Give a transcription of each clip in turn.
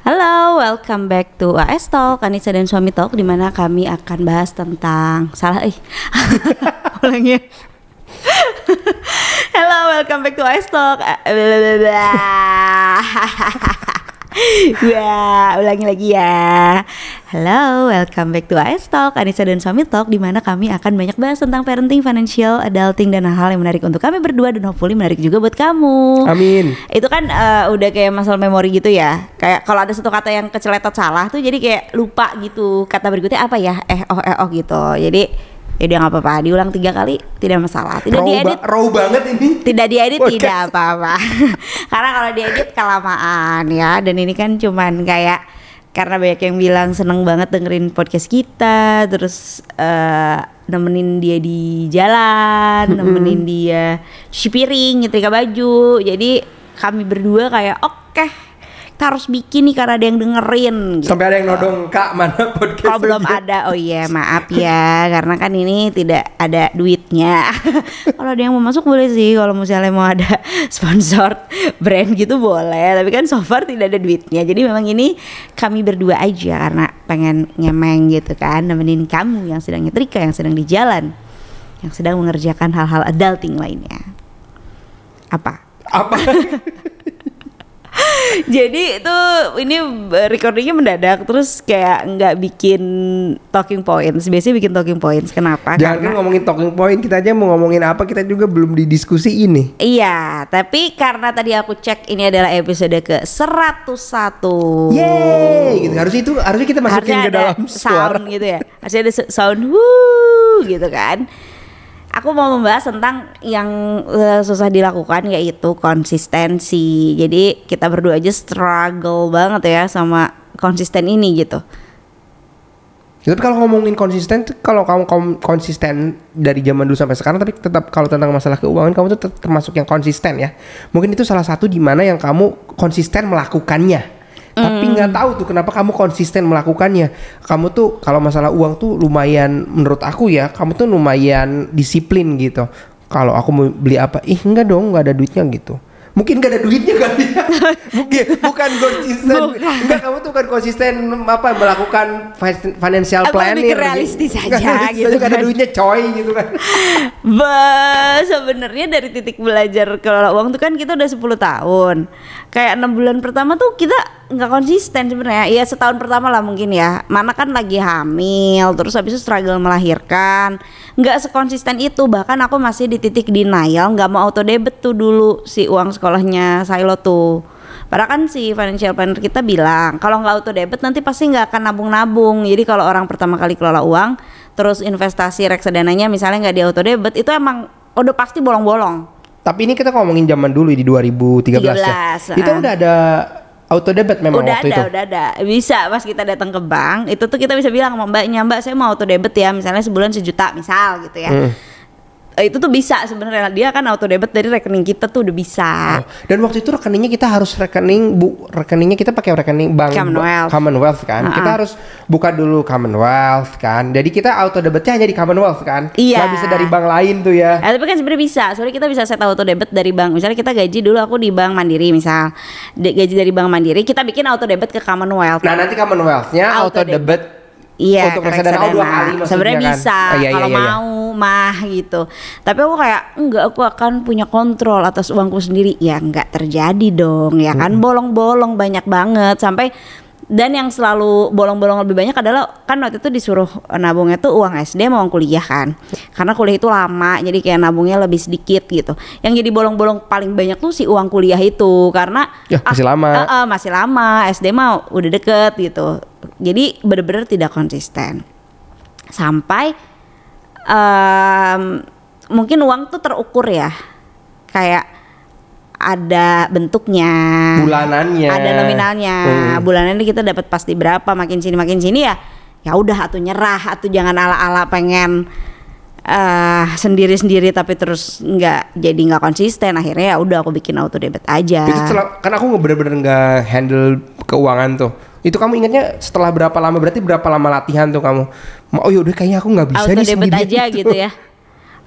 Halo, welcome back to AS Talk, Anissa dan Suami Talk di mana kami akan bahas tentang salah eh. Ulangi. ya. Hello, welcome back to AS Talk. Wah, ulangi lagi ya. Halo, welcome back to AS Talk, Anissa dan Suami Talk di mana kami akan banyak bahas tentang parenting, financial, adulting dan hal-hal yang menarik untuk kami berdua dan hopefully menarik juga buat kamu. Amin. Itu kan eh, udah kayak masalah memori gitu ya. Kayak kalau ada satu kata yang keceletot salah tuh jadi kayak lupa gitu. Kata berikutnya apa ya? Eh oh eh oh gitu. Jadi ya udah nggak apa-apa. Diulang tiga kali tidak masalah. Tidak Raw, diedit. ba- raw banget ini. Tidak diedit Podcast. tidak apa-apa. Karena kalau diedit kelamaan ya. Dan ini kan cuman kayak karena banyak yang bilang seneng banget dengerin podcast kita, terus eh, nemenin dia di jalan, nemenin dia cuci piring, nyetrika baju. Jadi kami berdua kayak oke kita harus bikin nih karena ada yang dengerin. gitu. Sampai ada yang nodong kak mana podcast. Kalau belum ada, oh iya maaf ya, karena kan ini tidak ada duitnya. kalau ada yang mau masuk boleh sih, kalau misalnya mau ada sponsor brand gitu boleh. Tapi kan so far tidak ada duitnya, jadi memang ini kami berdua aja karena pengen nyemeng gitu kan, nemenin kamu yang sedang nyetrika, yang sedang di jalan, yang sedang mengerjakan hal-hal adulting lainnya. Apa? Apa? Jadi itu ini recordingnya mendadak terus kayak nggak bikin talking points. Biasanya bikin talking points. Kenapa? Jangan kan Karena ngomongin talking point kita aja mau ngomongin apa kita juga belum didiskusi ini. Iya, tapi karena tadi aku cek ini adalah episode ke 101. Yeay, gitu. Harusnya itu harusnya kita masukin Harusnya ke dalam suara. sound gitu ya. Harusnya ada sound wuh gitu kan. Aku mau membahas tentang yang eh, susah dilakukan yaitu konsistensi. Jadi kita berdua aja struggle banget ya sama konsisten ini gitu. Tapi kalau ngomongin konsisten, kalau kamu konsisten dari zaman dulu sampai sekarang, tapi tetap kalau tentang masalah keuangan kamu tuh ter- termasuk yang konsisten ya. Mungkin itu salah satu di mana yang kamu konsisten melakukannya. Tapi Hmm. nggak tahu tuh kenapa kamu konsisten melakukannya. Kamu tuh kalau masalah uang tuh lumayan menurut aku ya, kamu tuh lumayan disiplin gitu. Kalau aku mau beli apa, ih enggak dong, nggak ada duitnya gitu. Mungkin gak ada duitnya kali ya. Mungkin bukan konsisten. Enggak kamu tuh kan konsisten apa melakukan fi- financial lebih planning. ke realistis gitu. aja, ada- gitu nggak ada kan. duitnya coy gitu kan. Bah, sebenarnya dari titik belajar kelola uang tuh kan kita udah 10 tahun. Kayak enam bulan pertama tuh kita nggak konsisten sebenarnya. Iya setahun pertama lah mungkin ya. Mana kan lagi hamil, terus habis itu struggle melahirkan. Nggak sekonsisten itu. Bahkan aku masih di titik denial, nggak mau auto debit tuh dulu si uang sekolahnya Silo tuh. Padahal kan si financial planner kita bilang kalau nggak auto debit nanti pasti nggak akan nabung-nabung. Jadi kalau orang pertama kali kelola uang, terus investasi reksadananya misalnya nggak di auto debit, itu emang udah pasti bolong-bolong. Tapi ini kita ngomongin zaman dulu di 2013 ya. 13, Itu ah. udah ada auto debit memang udah waktu ada, itu. udah ada. Bisa pas kita datang ke bank, itu tuh kita bisa bilang sama mbaknya, mbak saya mau auto debit ya, misalnya sebulan sejuta misal gitu ya. Hmm. Eh, Itu tuh bisa sebenarnya dia kan auto debit dari rekening kita tuh udah bisa. Oh, Dan waktu itu rekeningnya kita harus rekening bu rekeningnya kita pakai rekening bank Commonwealth. Commonwealth kan. Ha-ha. Kita harus buka dulu Commonwealth kan. Jadi kita auto debitnya hanya di Commonwealth kan. Iya. Nggak bisa dari bank lain tuh ya. Eh, tapi kan sebenarnya bisa. Soalnya kita bisa set auto debit dari bank. Misalnya kita gaji dulu aku di bank Mandiri misal. De- gaji dari bank Mandiri, kita bikin auto debit ke Commonwealth. Nah nanti Commonwealthnya Auto auto, debit. Iya, untuk reksadana dua kali maksudnya Sebenarnya kan. bisa Oh, iya, iya, kalau iya, iya. mau mah gitu. Tapi aku kayak enggak aku akan punya kontrol atas uangku sendiri. Ya enggak terjadi dong, ya kan bolong-bolong banyak banget sampai dan yang selalu bolong-bolong lebih banyak adalah kan waktu itu disuruh nabungnya tuh uang SD mau uang kuliah kan. Karena kuliah itu lama jadi kayak nabungnya lebih sedikit gitu. Yang jadi bolong-bolong paling banyak tuh si uang kuliah itu karena Ya, masih lama. eh, eh, masih lama SD mah udah deket gitu jadi bener-bener tidak konsisten sampai em, mungkin uang tuh terukur ya kayak ada bentuknya Bulanannya. ada nominalnya Hmm. bulanannya kita dapat pasti berapa makin sini makin sini ya ya udah atau nyerah atau jangan ala-ala pengen eh sendiri-sendiri tapi terus nggak jadi nggak konsisten akhirnya ya udah aku bikin auto debit aja Itu setelah, kan aku nggak bener-bener nggak handle keuangan tuh. Itu kamu ingatnya setelah berapa lama? Berarti berapa lama latihan tuh kamu? Oh yaudah kayaknya aku nggak bisa auto nih debit aja gitu ya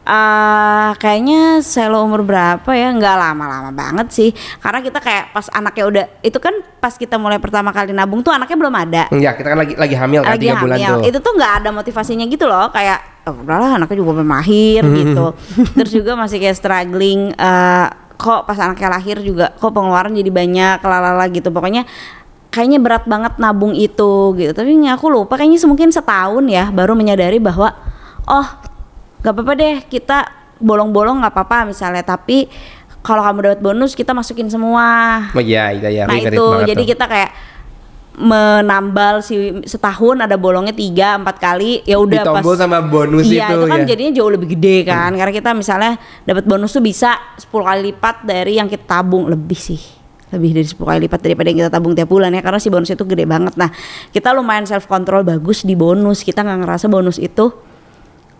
eh kayaknya selo umur berapa ya? Nggak lama-lama banget sih. Karena kita kayak pas anaknya udah itu kan pas kita mulai pertama kali nabung tuh anaknya belum ada. Ya kita kan lagi lagi hamil kan lagi tiga bulan hamil. tuh. Itu tuh nggak ada motivasinya gitu loh, kayak oh, udahlah anaknya juga belum lahir gitu. Terus juga masih kayak struggling eh, kok pas anaknya lahir juga kok pengeluaran jadi banyak lalala gitu. Pokoknya kayaknya berat banget nabung itu gitu. Tapi aku lupa kayaknya mungkin setahun ya baru menyadari bahwa oh nggak apa-apa deh kita bolong-bolong nggak apa-apa misalnya tapi kalau kamu dapat bonus kita masukin semua Oh iya, iya, iya. nah itu jadi tuh. kita kayak menambal si setahun ada bolongnya tiga empat kali ya udah pas sama bonus iya itu itu kan ya. jadinya jauh lebih gede kan karena kita misalnya dapat bonus tuh bisa 10 kali lipat dari yang kita tabung lebih sih lebih dari 10 kali lipat daripada yang kita tabung tiap bulan ya karena si bonus itu gede banget nah kita lumayan self control bagus di bonus kita nggak ngerasa bonus itu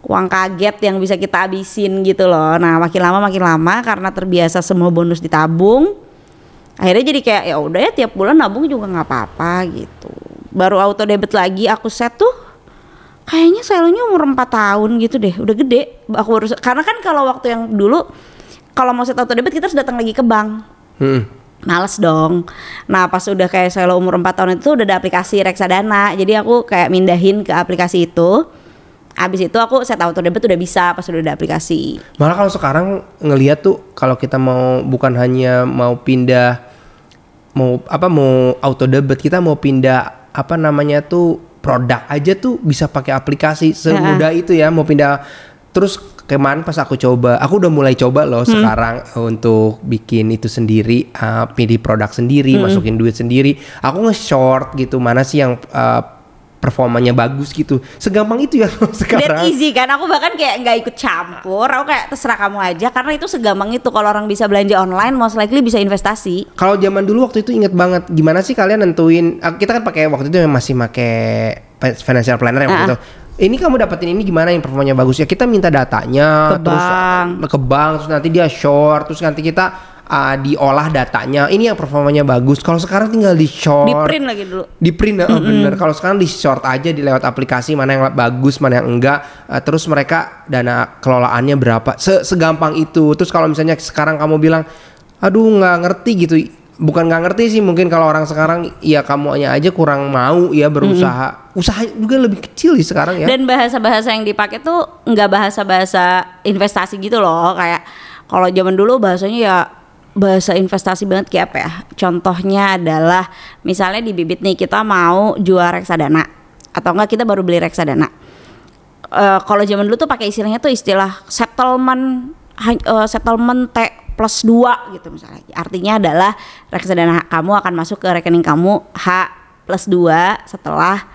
uang kaget yang bisa kita habisin gitu loh nah makin lama makin lama karena terbiasa semua bonus ditabung akhirnya jadi kayak ya udah ya tiap bulan nabung juga nggak apa-apa gitu baru auto debit lagi aku set tuh kayaknya selonya umur 4 tahun gitu deh udah gede aku baru karena kan kalau waktu yang dulu kalau mau set auto debit kita harus datang lagi ke bank Hmm. Males dong. Nah pas udah kayak selo umur 4 tahun itu udah ada aplikasi reksadana. Jadi aku kayak mindahin ke aplikasi itu. Abis itu aku set auto debit udah bisa pas udah ada aplikasi. Malah kalau sekarang ngelihat tuh kalau kita mau bukan hanya mau pindah mau apa mau auto debit kita mau pindah apa namanya tuh produk aja tuh bisa pakai aplikasi. Semudah itu ya mau pindah. Terus kemarin pas aku coba aku udah mulai coba loh sekarang untuk bikin itu sendiri uh, pilih produk sendiri masukin duit sendiri. Aku nge-short gitu mana sih yang uh, performanya bagus gitu segampang itu ya sekarang Dan easy kan, aku bahkan kayak nggak ikut campur, aku kayak terserah kamu aja karena itu segampang itu kalau orang bisa belanja online, most likely bisa investasi. Kalau zaman dulu waktu itu inget banget gimana sih kalian nentuin ah, kita kan pakai waktu itu masih pakai financial planner ya waktu Ah. itu. Ini kamu dapetin ini gimana yang performanya bagus ya kita minta datanya Ke terus bank. ah, ke bank terus nanti dia short terus nanti kita ah, diolah datanya. Ini yang performanya bagus. Kalau sekarang tinggal di short. Di print lagi dulu. di print oh, bener. Kalau sekarang di short aja di lewat aplikasi mana yang bagus mana yang enggak. Eh, terus mereka dana kelolaannya berapa. Se- segampang itu. Terus kalau misalnya sekarang kamu bilang aduh nggak ngerti gitu. Bukan nggak ngerti sih mungkin kalau orang sekarang ya kamu hanya aja kurang mau ya berusaha. Usaha juga lebih kecil sih sekarang ya. Dan bahasa-bahasa yang dipakai tuh nggak bahasa-bahasa investasi gitu loh, kayak kalau zaman dulu bahasanya ya bahasa investasi banget kayak apa ya? Contohnya adalah misalnya di bibit nih kita mau jual reksadana atau enggak kita baru beli reksadana. Eh, kalau zaman dulu tuh pakai istilahnya tuh istilah settlement eh, settlement T plus 2 gitu misalnya. Artinya adalah reksadana kamu akan masuk ke rekening kamu H plus 2 setelah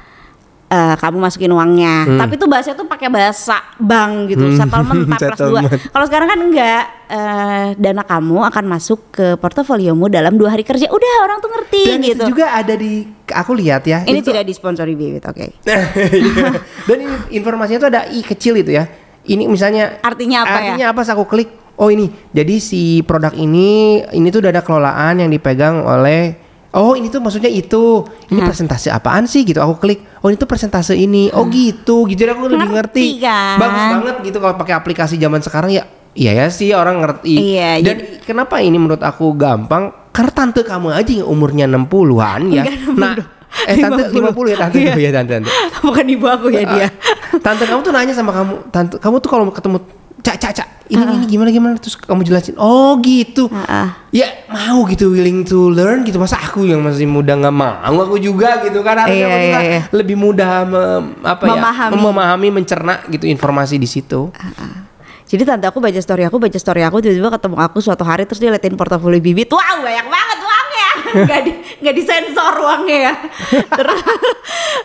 eh, kamu masukin uangnya. Tapi tuh bahasanya tuh pakai bahasa bank gitu, settlement T plus 2. Settlement. Kalau sekarang kan enggak eh, dana kamu akan masuk ke portofoliomu dalam dua hari kerja. Udah orang tuh ngerti dan gitu. itu juga ada di aku lihat ya Ini itu- tidak disponsori Bibit, oke. Iya. Dan ini informasinya tuh ada i kecil itu ya. Ini misalnya Artinya apa ya? artinya apa? Pas aku klik, oh ini. Jadi si produk ini ini tuh udah ada kelolaan yang dipegang oleh Oh ini tuh maksudnya itu. Ini presentasi apaan sih? Gitu Aku klik. Oh ini tuh presentase ini. Oh gitu. Gitu jadi aku lebih Ngerti. ngerti kan? Bagus banget gitu Kalau pakai aplikasi zaman sekarang ya. Iya ya sih orang ngerti. Iya, Dan kenapa ini menurut aku gampang? Karena tante kamu aja yang umurnya 60-an ya. Enggak, 60 Nah. Eh tante 50. 50 ya tante. Iya. Iya tante, tante. Bukan ibu aku ya dia. tante kamu tuh nanya sama kamu tante kamu tuh kalau ketemu cak cak cak ini ini gimana gimana terus kamu jelasin oh gitu Heeh. ya mau gitu willing to learn gitu masa aku yang masih muda nggak mau aku juga gitu kan harusnya Iya, iya, iya. lebih mudah mem- apa Memahami. ya memahami mencerna gitu informasi di situ Jadi tante aku baca story aku, baca story aku tiba-tiba ketemu aku suatu hari terus dia liatin portofolio bibit. Wow, banyak banget uangnya. Gak di nggak disensor uangnya ya. Terus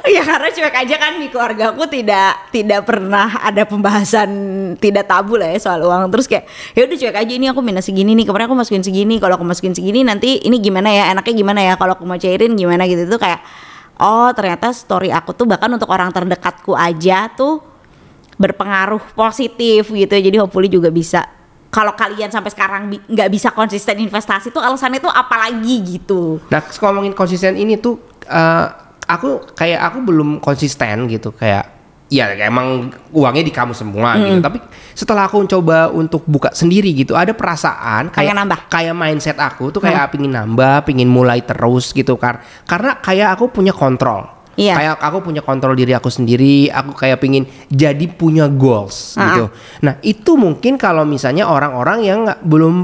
ya karena cuek aja kan di keluarga aku tidak tidak pernah ada pembahasan tidak tabu lah ya soal uang. Terus kayak ya udah cuek aja ini aku minus segini nih. Kemarin aku masukin segini. Kalau aku masukin segini nanti ini gimana ya? Enaknya gimana ya? Kalau aku mau cairin gimana gitu itu kayak oh ternyata story aku tuh bahkan untuk orang terdekatku aja tuh berpengaruh positif gitu jadi hopefully juga bisa kalau kalian sampai sekarang bi- nggak bisa konsisten investasi tuh alasannya tuh apalagi gitu Nah, ngomongin konsisten ini tuh eh, aku kayak aku belum konsisten gitu kayak ya emang uangnya di kamu semua gitu. Tapi setelah aku coba untuk buka sendiri gitu, ada perasaan kayak Pengen nambah. kayak mindset aku tuh kayak pingin nambah, pingin mulai terus gitu kan. Karena kayak aku punya kontrol. Iya. Kayak aku punya kontrol diri aku sendiri, aku kayak pingin jadi punya goals Ah. gitu. Nah, itu mungkin kalau misalnya orang-orang yang nggak- belum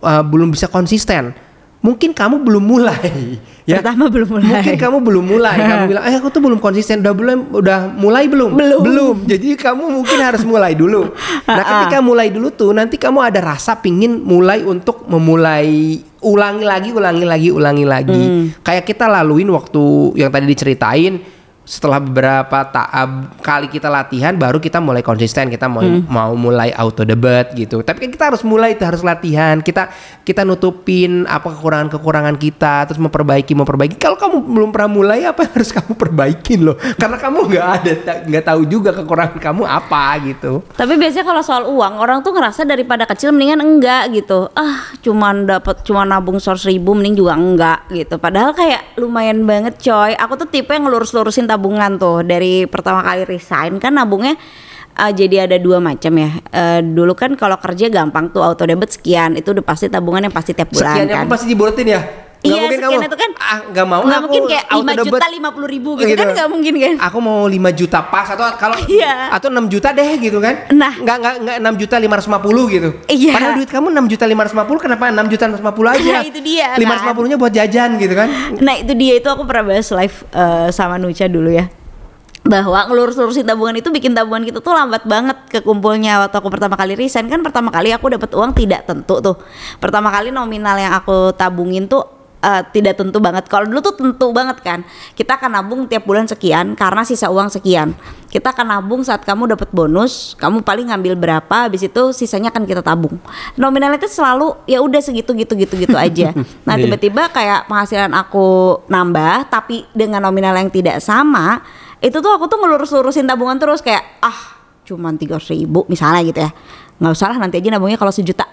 uh, belum bisa konsisten. Mungkin kamu belum mulai ya. Pertama belum mulai. Mungkin kamu belum mulai. kamu bilang, "Eh, aku tuh belum konsisten. Udah belum udah mulai belum?" Belum. Jadi kamu mungkin harus mulai dulu. Nah, ketika mulai dulu tuh nanti kamu ada rasa pingin mulai untuk memulai ulangi lagi, ulangi lagi, ulangi lagi. Kayak kita laluin waktu yang tadi diceritain setelah beberapa tahap kali kita latihan baru kita mulai konsisten. Kita mau mau mulai auto debat gitu. Tapi kan kita harus mulai itu harus latihan. Kita kita nutupin apa kekurangan kekurangan kita terus memperbaiki memperbaiki. Kalau kamu belum pernah mulai apa yang harus kamu perbaikin loh? Karena kamu nggak ada nggak tahu juga kekurangan kamu apa gitu. Tapi biasanya kalau soal uang orang tuh ngerasa daripada kecil mendingan enggak gitu. Ah, cuman dapat cuma nabung 100 ribu mending juga enggak gitu. Padahal kayak lumayan banget coy. Aku tuh tipe yang ngelurus-lurusin tabungan tuh dari pertama kali resign kan nabungnya eh, jadi ada dua macam ya. Eh, dulu kan kalau kerja gampang tuh auto debit sekian itu udah pasti tabungan yang pasti tiap bulan sekiannya kan. pun pasti dibuletin ya Nggak Iya, mungkin kamu, itu kan ah nggak mau nggak mungkin kayak auto 5 debit." juta 50 ribu gitu, kan nggak mungkin kan. Aku mau 5 juta pas atau kalau Iya. atau 6 juta deh gitu kan. Nah. nggak nggak nggak 6 juta 550 gitu. Iya. Padahal duit kamu 6 juta 550 kenapa 6 juta 550 aja? Nah, itu dia, kan. 550 nya buat jajan gitu kan. Nah itu dia itu aku pernah bahas live eh, sama Nucha dulu ya bahwa ngelurus-lurusin tabungan itu bikin tabungan kita tuh lambat banget kekumpulnya waktu aku pertama kali resign kan pertama kali aku dapat uang tidak tentu tuh pertama kali nominal yang aku tabungin tuh eh, tidak tentu banget. Kalau dulu tuh tentu banget kan. Kita akan nabung tiap bulan sekian karena sisa uang sekian. Kita akan nabung saat kamu dapat bonus kamu paling ngambil berapa habis itu sisanya akan kita tabung. Nominalnya itu selalu ya udah segitu gitu gitu gitu aja. Nah Iya. tiba-tiba kayak penghasilan aku nambah tapi dengan nominal yang tidak sama itu tuh aku tuh ngelurus-lurusin tabungan terus kayak ah cuman tiga ribu misalnya gitu ya. Nggak usah lah nanti aja nabungnya kalau sejuta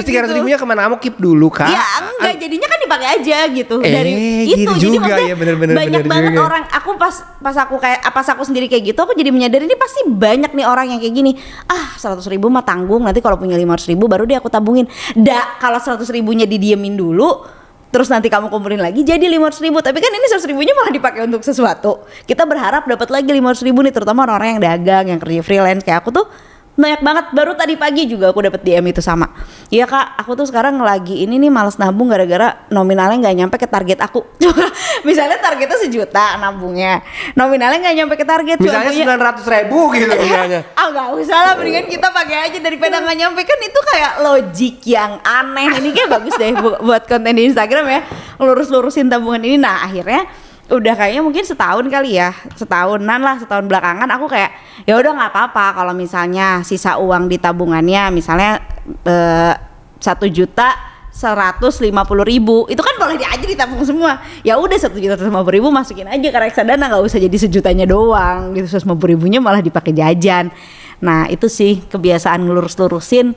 Terus 300 gitu. ribunya ke mana? Kamu keep dulu kak? Ya enggak. Jadinya kan dipakai aja gitu. Eh, dari gitu itu. Jadi juga. ya, bener-bener, banyak bener banget juga. orang. Aku pas pas aku kayak pas aku sendiri kayak gitu aku jadi menyadari ini pasti banyak nih orang yang kayak gini. Ah seratus ribu mah tanggung. Nanti kalau punya lima ribu baru deh aku tabungin. Dak kalau seratus ribunya didiemin dulu terus nanti kamu kumpulin lagi jadi lima ribu. Tapi kan ini seratus ribunya malah dipakai untuk sesuatu. Kita berharap dapat lagi lima ribu nih terutama orang-orang yang dagang yang kerja freelance. Kayak aku tuh banyak banget. Baru tadi pagi juga aku dapat DM itu sama. Iya kak. Aku tuh sekarang lagi ini nih males nabung gara-gara nominalnya nggak nyampe ke target aku. Misalnya targetnya sejuta nabungnya. Nominalnya nggak nyampe ke target Misalnya punya- 900 ribu gitu misalnya. ah nggak usah lah. Mendingan kita pakai aja daripada nggak nyampe. Kan itu kayak logik yang aneh. Ini kayak bagus deh bu- buat konten di Instagram ya. Lurus-lurusin tabungan ini. Nah akhirnya udah kayaknya mungkin setahun kali ya setahunan lah setahun belakangan aku kayak ya udah nggak apa-apa kalau misalnya sisa uang di tabungannya misalnya eh, satu juta seratus lima puluh ribu itu kan boleh aja ditabung semua. Ya udah satu juta lima puluh ribu masukin aja ke reksadana nggak usah jadi sejutanya doang gitu. seratus lima puluh ribunya malah dipakai jajan. Nah itu sih kebiasaan ngelurus-lurusin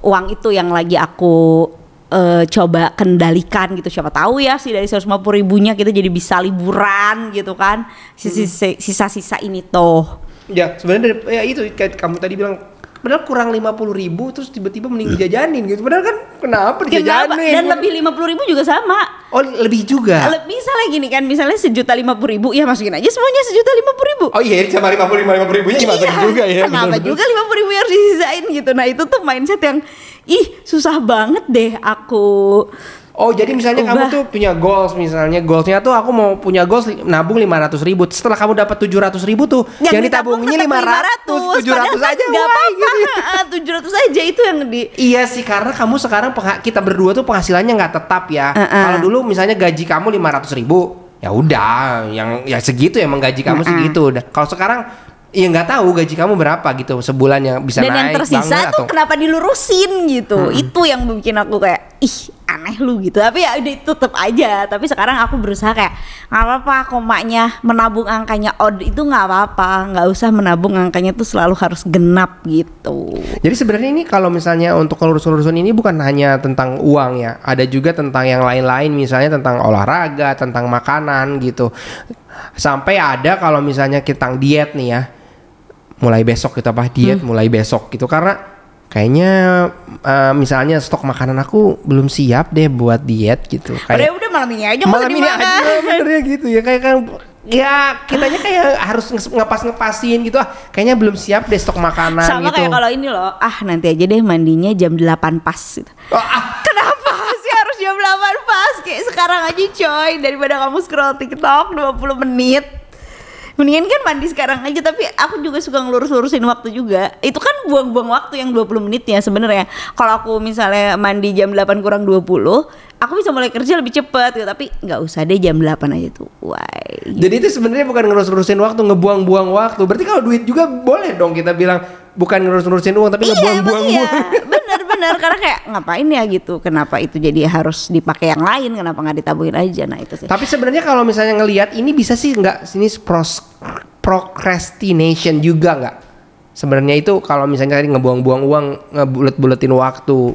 uang itu yang lagi aku eh, coba kendalikan gitu. Siapa tahu ya sih dari 150 ribunya kita jadi bisa liburan gitu kan. Sisa- sisa-sisa ini tuh Ya sebenarnya ya itu kayak kamu tadi bilang padahal kurang 50 ribu terus tiba-tiba mending dijajanin gitu. Padahal kan kenapa Kenapa? dijajanin? Dan lebih 50 ribu juga sama. Oh lebih juga? Lebih misalnya gini kan misalnya sejuta lima puluh ribu ya masukin aja semuanya sejuta lima puluh ribu. Oh iya sama 55 50 ribunya dimasukin Iya, juga ya kenapa bener-bener. juga lima puluh ribu harus disisain gitu? Nah itu tuh mindset yang ih susah banget deh aku Oh jadi misalnya kamu Ubah. tuh punya goals misalnya goalsnya tuh aku mau punya goals nabung 500 ribu setelah kamu dapat 700 ribu tuh yang, ditabungnya 500 700 aja nggak apa-apa gitu. tujuh ratus aja itu yang di Iya sih karena kamu sekarang kita berdua tuh penghasilannya nggak tetap ya. Uh-uh. Kalau dulu misalnya gaji kamu 500 ribu, ya udah, yang ya segitu emang gaji kamu Uh-uh. segitu. Udah. Kalau sekarang ya nggak tahu gaji kamu berapa gitu sebulan yang bisa dan yang naik tersisa banget tuh atau kenapa dilurusin gitu itu yang bikin aku kayak ih aneh lu gitu. Tapi ya udah tetep aja. Tapi sekarang aku berusaha kayak nggak apa-apa komanya menabung angkanya odd itu nggak apa-apa. Nggak usah menabung angkanya tuh selalu harus genap gitu. Jadi sebenarnya ini kalau misalnya untuk urusan-urusan ini bukan hanya tentang uang ya, ada juga tentang yang lain-lain misalnya tentang olahraga, tentang makanan gitu. Sampai ada kalau misalnya kita diet nih ya. Mulai besok gitu apa? Diet mulai besok gitu. Karena kayaknya eh, misalnya stok makanan aku belum siap deh buat diet gitu. Padahal udah malam ini aja malam ini dimakan. aja benernya gitu ya kayak kan ya kitanya kayak harus nges- ngepas-ngepasin gitu ah kayaknya belum siap deh stok makanan sama gitu. kayak kalau ini loh ah nanti aja deh mandinya jam 8 pas gitu. Oh, ah, Kenapa sih harus jam 8 pas? Kayak sekarang aja coy Daripada kamu scroll TikTok 20 menit Mendingan kan mandi sekarang aja Tapi aku juga suka ngelurus-lurusin waktu juga. Itu kan buang-buang waktu yang 20 menit ya sebenarnya. Kalau aku misalnya mandi jam 8 kurang 20 Aku bisa mulai kerja lebih cepet gitu. Tapi nggak usah deh jam 8 aja tuh. Why? Jadi itu sebenarnya bukan ngerus-ngerusin waktu, ngebuang-buang waktu. Berarti kalau duit juga boleh dong kita bilang bukan ngerus-ngerusin uang tapi Iya ngebuang-buang iya Bener-bener Karena kayak ngapain ya gitu? Kenapa itu jadi harus dipakai yang lain? Kenapa nggak ditabungin aja? Nah itu sih. Tapi sebenarnya kalau misalnya ngelihat ini bisa sih nggak? Sini pros, procrastination juga nggak? Sebenarnya itu kalau misalnya tadi ngebuang-buang uang, ngebulet-buletin waktu,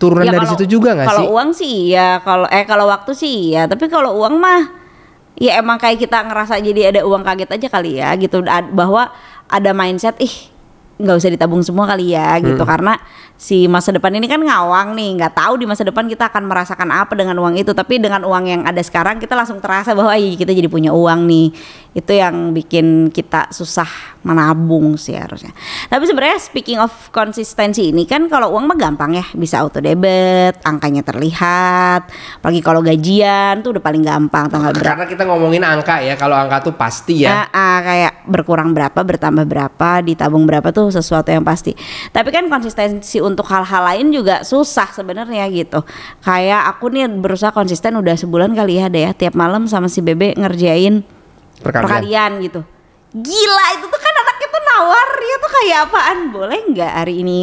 turunan Ya, dari kalau- situ juga nggak sih? Kalau uang sih iya, kalau eh kalau waktu sih iya, tapi kalau uang mah ya emang kayak kita ngerasa jadi ada uang kaget aja kali ya gitu. Bahwa ada mindset ih nggak usah ditabung semua kali ya gitu. Hmm. karena si masa depan ini kan ngawang nih nggak tahu di masa depan kita akan merasakan apa dengan uang itu tapi dengan uang yang ada sekarang kita langsung terasa bahwa "Ih, kita jadi punya uang nih itu yang bikin kita susah menabung sih harusnya tapi sebenarnya speaking of konsistensi ini kan kalau uang mah gampang ya bisa auto debit angkanya terlihat apalagi kalau gajian tuh udah paling gampang tanggal berapa Karena kita ngomongin angka ya, kalau angka tuh pasti ya. Ah, ah, kayak berkurang berapa, bertambah berapa, ditabung berapa tuh sesuatu yang pasti. Tapi kan konsistensi untuk hal-hal lain juga susah sebenarnya gitu. Kayak aku nih berusaha konsisten udah sebulan kali ya, deh ya tiap malam sama si Bebe ngerjain Perkalian. perkalian gitu. Gila itu tuh kan anaknya tuh nawar. Ya tuh kayak apaan? Boleh nggak hari ini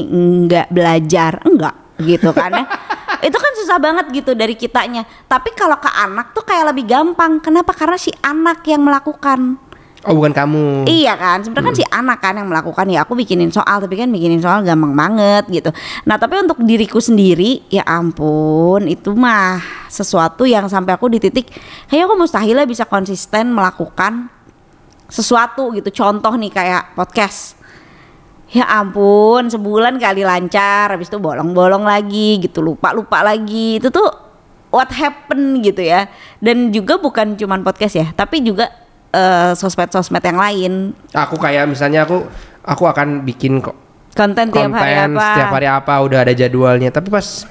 nggak belajar? Enggak gitu kan ya. Itu kan susah banget gitu dari kitanya. Tapi kalau ke anak tuh kayak lebih gampang. Kenapa? Karena si anak yang melakukan Oh bukan kamu. Iya kan, sebenarnya kan si anak kan yang melakukan ya aku bikinin soal tapi kan bikinin soal gampang banget gitu. Nah tapi untuk diriku sendiri ya ampun itu mah sesuatu yang sampai aku di titik kayak aku mustahil lah bisa konsisten melakukan sesuatu gitu. Contoh nih kayak podcast. Ya ampun, sebulan kali lancar, habis itu bolong-bolong lagi gitu, lupa-lupa lagi. Itu tuh what happen gitu ya. Dan juga bukan cuman podcast ya, tapi juga eh, sosmed-sosmed yang lain. Aku kayak misalnya aku aku akan bikin kok Konten tiap hari konten apa? setiap hari apa udah ada jadwalnya tapi pas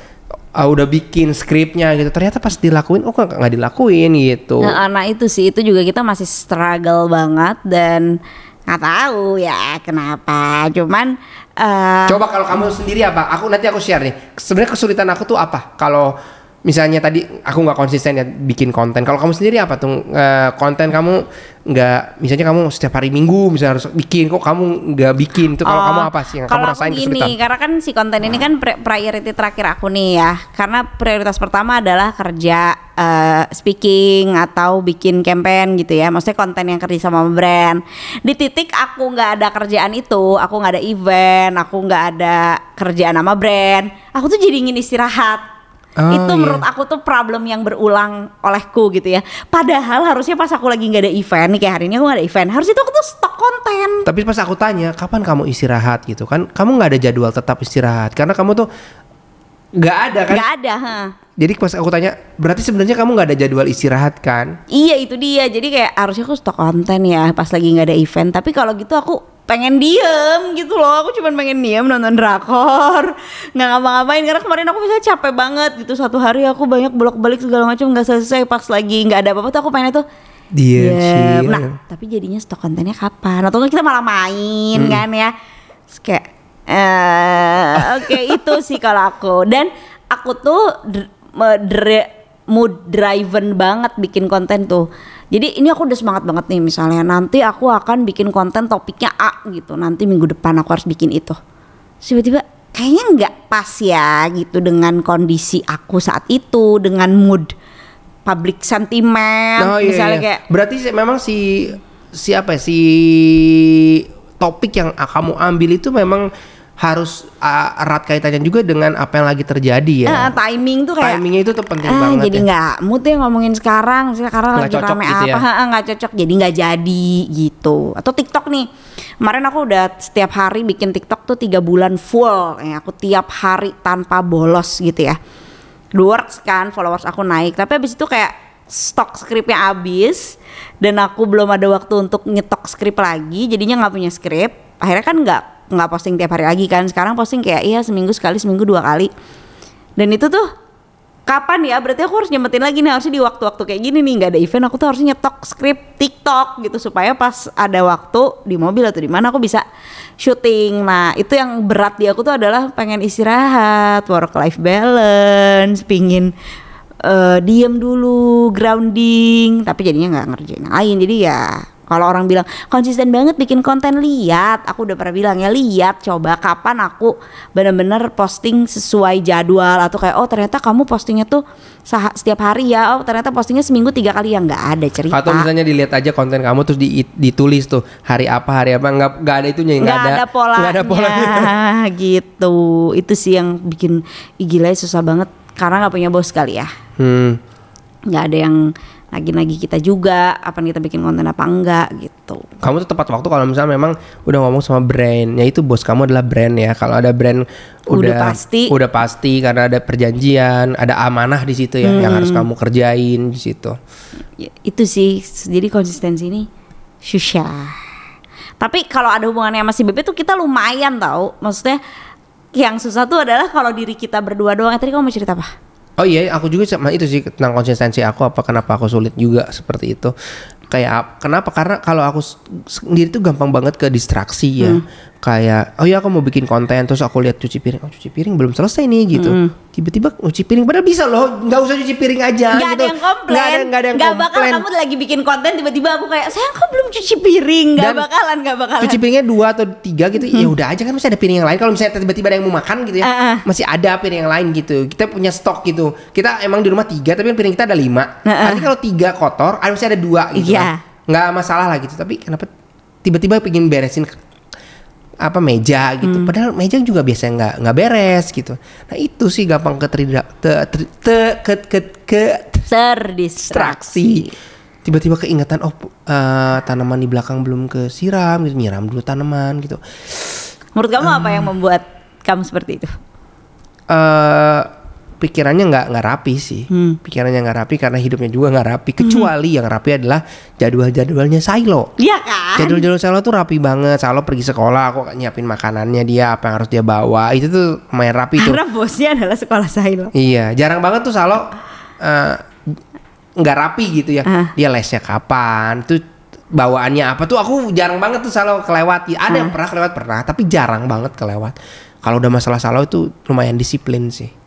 ah, udah bikin skripnya gitu ternyata pas dilakuin oh kok nggak dilakuin gitu Nah, anak itu sih itu juga kita masih struggle banget dan nggak tahu ya kenapa. Cuman eh, coba kalau kamu sendiri apa aku nanti aku share nih sebenarnya kesulitan aku tuh apa kalau misalnya tadi aku nggak konsisten ya bikin konten kalau kamu sendiri apa tuh eh, konten kamu nggak misalnya kamu setiap hari minggu misalnya harus bikin kok kamu nggak bikin itu kalau Oh, kamu apa sih yang kamu rasain gini, kesulitan karena kan si konten ini kan pri- priority terakhir aku nih ya. Karena prioritas pertama adalah kerja eh, speaking atau bikin campaign gitu ya. Maksudnya konten yang kerja sama brand. Di titik aku nggak ada kerjaan itu, aku nggak ada event, aku nggak ada kerjaan sama brand. Aku tuh jadi ingin istirahat. Oh, itu iya. menurut aku tuh problem yang berulang olehku gitu ya. Padahal harusnya pas aku lagi nggak ada event, nih kayak hari ini aku nggak ada event, harus itu aku tuh stok konten. tapi pas aku tanya kapan kamu istirahat gitu kan kamu nggak ada jadwal tetap istirahat karena kamu tuh nggak ada kan Nggak ada, ha. jadi pas aku tanya berarti sebenarnya kamu nggak ada jadwal istirahat kan Iya itu dia. Jadi kayak harusnya aku stok konten ya pas lagi nggak ada event. Tapi kalau gitu aku pengen diem gitu loh. Aku cuma pengen diem nonton drakor, nggak ngapa-ngapain. Karena kemarin aku bisa capek banget gitu. Satu hari aku banyak bolak-balik segala macam nggak selesai. Pas lagi nggak ada apa-apa tuh aku pengen itu Diem, diem. Nah tapi jadinya stok kontennya kapan? Atau kita malah main kan ya? Terus kayak eh oke itu sih kalau aku. Dan aku tuh mood driven banget bikin konten tuh. Jadi ini aku udah semangat banget nih misalnya nanti aku akan bikin konten topiknya A gitu. Nanti minggu depan aku harus bikin itu. Tiba-tiba kayaknya nggak pas ya gitu dengan kondisi aku saat itu dengan mood public sentiment Oh, iya, misalnya iya. kayak Berarti si- memang si siapa ya, si topik yang kamu ambil itu memang harus ah, erat kaitannya juga dengan apa yang lagi terjadi ya. eh, timing tuh kayak Timingnya itu tuh penting ah, banget jadi ya. nggak mood ya ngomongin sekarang. Sekarang Nggak lagi cocok rame gitu apa ya. ha, ha, nggak cocok. Jadi nggak jadi gitu. Atau TikTok nih. Kemarin aku udah setiap hari bikin TikTok tuh tiga bulan full. Ya aku tiap hari tanpa bolos gitu ya. Works kan followers aku naik. Tapi habis itu kayak stok skripnya habis. Dan aku belum ada waktu untuk nyetok skrip lagi. Jadinya nggak punya skrip. Akhirnya kan nggak nggak posting tiap hari lagi kan. Sekarang posting kayak iya seminggu sekali seminggu dua kali. Dan itu tuh kapan ya? Berarti aku harus nyempetin lagi nih harusnya di waktu-waktu kayak gini nih. Nggak ada event aku tuh harusnya nyetok skrip TikTok gitu supaya pas ada waktu di mobil atau di mana aku bisa syuting. Nah itu yang berat di aku tuh adalah pengen istirahat work life balance pingin eh, diem dulu grounding. Tapi jadinya nggak ngerjain lain. Jadi ya kalau orang bilang konsisten banget bikin konten. Lihat aku udah pernah bilang ya lihat coba kapan aku bener-bener posting sesuai jadwal atau kayak oh ternyata kamu postingnya tuh setiap hari ya. Oh ternyata postingnya seminggu tiga kali ya. Nggak ada cerita. Atau misalnya dilihat aja konten kamu terus di, ditulis tuh hari apa hari apa. Nggak nggak ada itunya nggak nggak ada, polanya, nggak ada polanya. gitu. Itu sih yang bikin gila ya, susah banget. Karena nggak punya bos kali ya. Hmm. nggak ada yang lagi-lagi kita juga apa kita bikin konten apa enggak gitu. Kamu tuh tepat waktu kalau misalnya memang udah ngomong sama brand, ya itu bos kamu adalah brand ya. Kalau ada brand Udah udah pasti. udah pasti karena ada perjanjian, ada amanah di situ ya yang harus kamu kerjain di situ. Ya, itu sih. Jadi konsistensi ini susah. Tapi kalau ada hubungannya sama si bebe tuh kita lumayan tau. Maksudnya yang susah tuh adalah kalau diri kita berdua doang. Eh, tadi kamu mau cerita apa Oh iya, aku juga sama itu sih tentang konsistensi aku apa kenapa aku sulit juga seperti itu. Kayak ap- kenapa? Karena kalau aku sendiri tuh gampang banget ke distraksi ya. Hmm. Kayak oh ya aku mau bikin konten terus aku lihat cuci piring. Oh, cuci piring belum selesai nih gitu. Hmm. Tiba-tiba cuci piring padahal bisa loh, nggak usah cuci piring aja Nggak gitu. ada yang komplain Nggak ada, nggak ada yang Nggak bakal komplain. kamu lagi bikin konten tiba-tiba aku kayak sayang kok belum cuci piring Nggak Dan bakalan nggak bakalan Cuci piringnya dua atau tiga gitu, ya udah aja kan masih ada piring yang lain. Kalau misalnya tiba-tiba ada yang mau makan gitu ya, Ah, ah. masih ada piring yang lain gitu. Kita punya stok gitu. Kita emang di rumah tiga, tapi piring kita ada lima. Ah. Artinya kalau tiga kotor, ada masih ada dua gitu. Iya. kan. Nggak masalah lah gitu. Tapi kenapa tiba-tiba pengen beresin apa meja gitu. Hmm. Padahal meja juga biasanya nggak nggak beres gitu. Nah itu sih gampang ke terida- te- te- te- ke ke ke terdistraksi distraksi tiba-tiba keingetan oh eh, tanaman di belakang belum kesiram gitu nyiram dulu tanaman gitu menurut kamu apa Ah. yang membuat kamu seperti itu eh pikirannya nggak nggak rapi sih Hmm. pikirannya nggak rapi karena hidupnya juga nggak rapi kecuali yang rapi adalah jadwal-jadwalnya Silo Iya kan jadwal-jadwal Silo tuh rapi banget Silo pergi sekolah aku nyiapin makanannya dia apa yang harus dia bawa itu tuh lumayan rapi tuh karena bosnya adalah sekolah loh Iya, jarang banget tuh Salo eh, nggak rapi gitu ya. Ah. Dia lesnya kapan? Tuh bawaannya apa tuh aku jarang banget tuh Salo kelewat. Ada yang pernah kelewat pernah, tapi jarang banget kelewat. Kalau udah masalah Salo itu lumayan disiplin sih.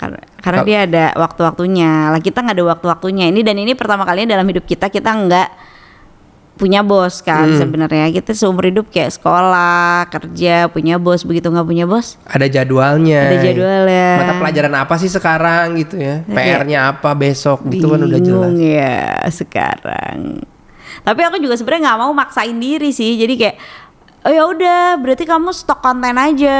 Karena karena Kal- dia ada waktu-waktunya lah kita nggak ada waktu-waktunya ini dan ini pertama kalinya dalam hidup kita kita nggak punya bos kan Hmm. sebenarnya kita seumur hidup kayak sekolah kerja punya bos begitu nggak punya bos Ada jadwalnya. Ada jadwalnya. Mata pelajaran apa sih sekarang gitu ya? PR-nya apa besok gitu kan udah jelas. ya sekarang tapi aku juga sebenarnya nggak mau maksain diri sih jadi kayak oh ya udah berarti kamu stok konten aja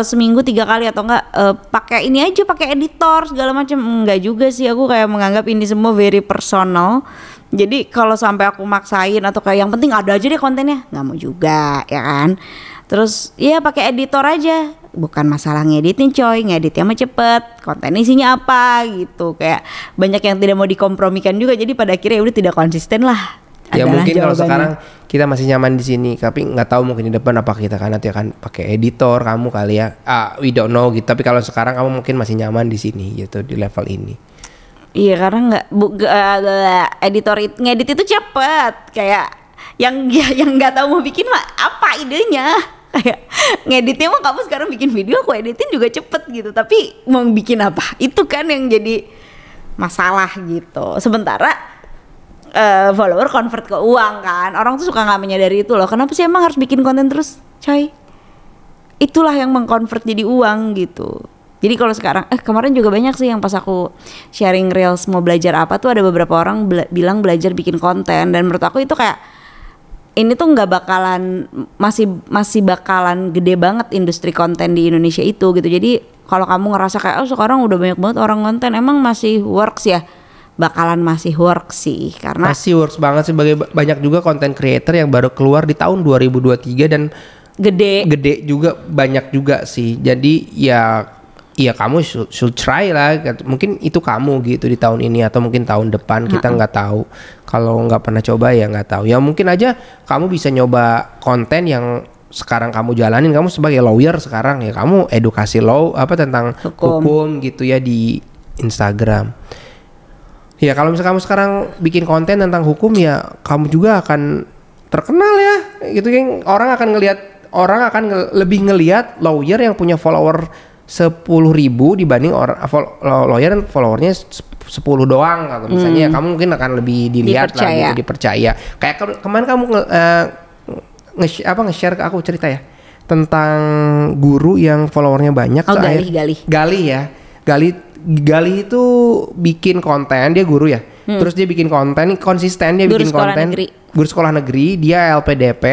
eh, seminggu tiga kali atau enggak eh, pakai ini aja pakai editor segala macam. Enggak juga sih aku kayak menganggap ini semua very personal. Jadi kalau sampai aku maksain atau kayak yang penting ada aja deh kontennya nggak mau juga ya kan? Terus ya pakai editor aja. Bukan masalah ngeditin coy ngeditnya mah cepet konten isinya apa gitu. Kayak banyak yang tidak mau dikompromikan juga jadi pada akhirnya ya udah tidak konsisten lah Ya mungkin kalau sekarang kita masih nyaman di sini, tapi nggak tahu mungkin di depan apa kita kan nanti akan pakai editor kamu kali ya. Ah, we don't know gitu. Tapi kalau sekarang kamu mungkin masih nyaman di sini gitu di level ini. Iya karena nggak bu, eh, editor it, ngedit itu cepet. Kayak yang yang nggak tahu mau bikin mah apa idenya? Kayak ngeditnya mah kamu sekarang bikin video aku editin juga cepet gitu. Tapi mau bikin apa? Itu kan yang jadi masalah gitu. Sementara eh, follower convert ke uang kan. Orang tuh suka nggak menyadari itu loh. Kenapa sih emang harus bikin konten terus coy? Itulah yang mengkonvert jadi uang gitu. Jadi kalau sekarang eh kemarin juga banyak sih yang pas aku sharing reels mau belajar apa tuh ada beberapa orang bela- bilang belajar bikin konten. Dan menurut aku itu kayak ini tuh nggak bakalan masih masih bakalan gede banget industri konten di Indonesia itu gitu. Jadi kalau kamu ngerasa kayak oh sekarang udah banyak banget orang konten emang masih works ya bakalan masih works sih karena Masih works banget sih bagi banyak juga konten creator yang baru keluar di tahun 2023 dan gede gede juga banyak juga sih. Jadi ya ya kamu should, should try lah. Mungkin itu kamu gitu di tahun ini atau mungkin tahun depan kita nggak tahu. Kalau nggak pernah coba ya nggak tahu. Ya mungkin aja kamu bisa nyoba konten yang sekarang kamu jalanin kamu sebagai lawyer sekarang ya kamu edukasi law apa tentang Hukum. hukum gitu ya di Instagram. Ya kalau misalnya kamu sekarang bikin konten tentang hukum ya kamu juga akan terkenal ya gitu kan orang akan ngelihat orang akan nge- lebih ngelihat lawyer yang punya follower 10.000 ribu dibanding orang lawyer yang followernya sep- 10 doang atau misalnya ya kamu mungkin akan lebih dilihat lah. Dipercaya. gitu, dipercaya kayak ke- kemarin kamu nge, eh, nge- apa nge-share ke aku cerita ya tentang guru yang followernya banyak Oh, akhir- Galih. Galih ya. Galih Galih itu bikin konten, dia guru ya. Terus dia bikin konten, konsisten dia Hmm. Guru bikin sekolah konten. negeri. Guru sekolah negeri, dia LPDP.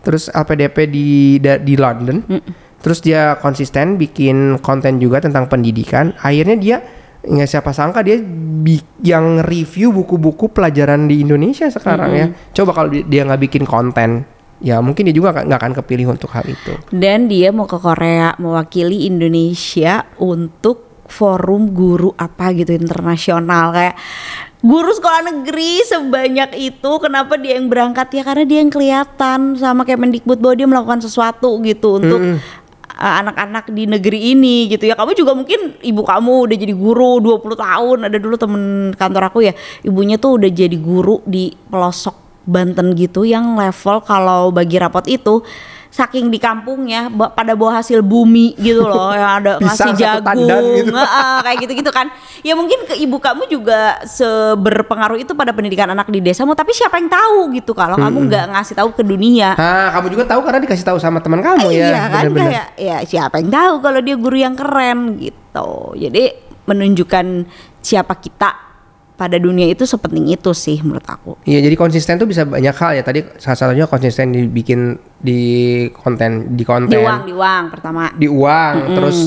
Terus LPDP di di London. Hmm. Terus dia konsisten bikin konten juga tentang pendidikan. Akhirnya dia nggak siapa sangka dia bi- yang review buku-buku pelajaran di Indonesia sekarang ya. Hmm. Coba kalau di- dia nggak bikin konten, ya mungkin dia juga nggak akan kepilih untuk hal itu. dan dia mau ke Korea mewakili Indonesia untuk forum guru apa gitu internasional. Kayak guru sekolah negeri sebanyak itu kenapa dia yang berangkat? Ya karena dia yang kelihatan sama Kemendikbud bahwa dia melakukan sesuatu gitu untuk uh, anak-anak di negeri ini gitu ya. Kamu juga mungkin ibu kamu udah jadi guru 20 tahun. Ada dulu temen kantor aku ya ibunya tuh udah jadi guru di pelosok Banten gitu yang level kalau bagi rapot itu saking di kampungnya pada bawa hasil bumi gitu loh yang ada ngasih Pisang tandan jagung gitu. Nge- kayak gitu-gitu kan ya mungkin ke ibu kamu juga seberpengaruh itu pada pendidikan anak di desamu tapi siapa yang tahu gitu kalau kamu nggak ngasih tahu ke dunia Ah, kamu juga tahu karena dikasih tahu sama teman kamu ya. iya kan bener-bener. kayak ya siapa yang tahu kalau dia guru yang keren gitu jadi menunjukkan siapa kita pada dunia itu sepenting itu sih menurut aku Iya, jadi konsisten tuh bisa banyak hal ya. Tadi salah satunya konsisten dibikin di konten, di konten, di uang di uang pertama di uang, terus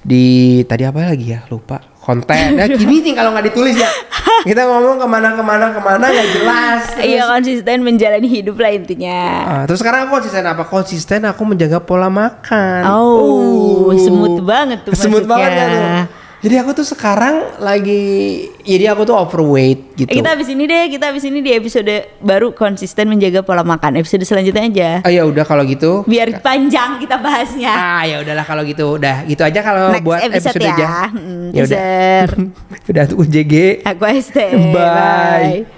di tadi apa lagi ya? Lupa. Konten. Nah, gini nih kalau nggak ditulis ya. Kita ngomong ke mana-kemana ke mana nggak jelas. Terus, iya konsisten menjalani hidup lah intinya Ah, terus sekarang aku konsisten apa? Konsisten aku menjaga pola makan. Oh, smooth banget tuh Smooth banget kan tuh. Jadi aku tuh sekarang lagi, jadi aku tuh overweight gitu. Kita habis ini deh, kita habis ini di episode baru konsisten menjaga pola makan. Episode selanjutnya aja. Oh ya udah kalau gitu. Biar panjang kita bahasnya. Ah ya udahlah kalau gitu udah gitu aja kalau Next buat episode episode, ya. aja. Mm, Ya udah. udah tuh JG. Aku ST. Bye.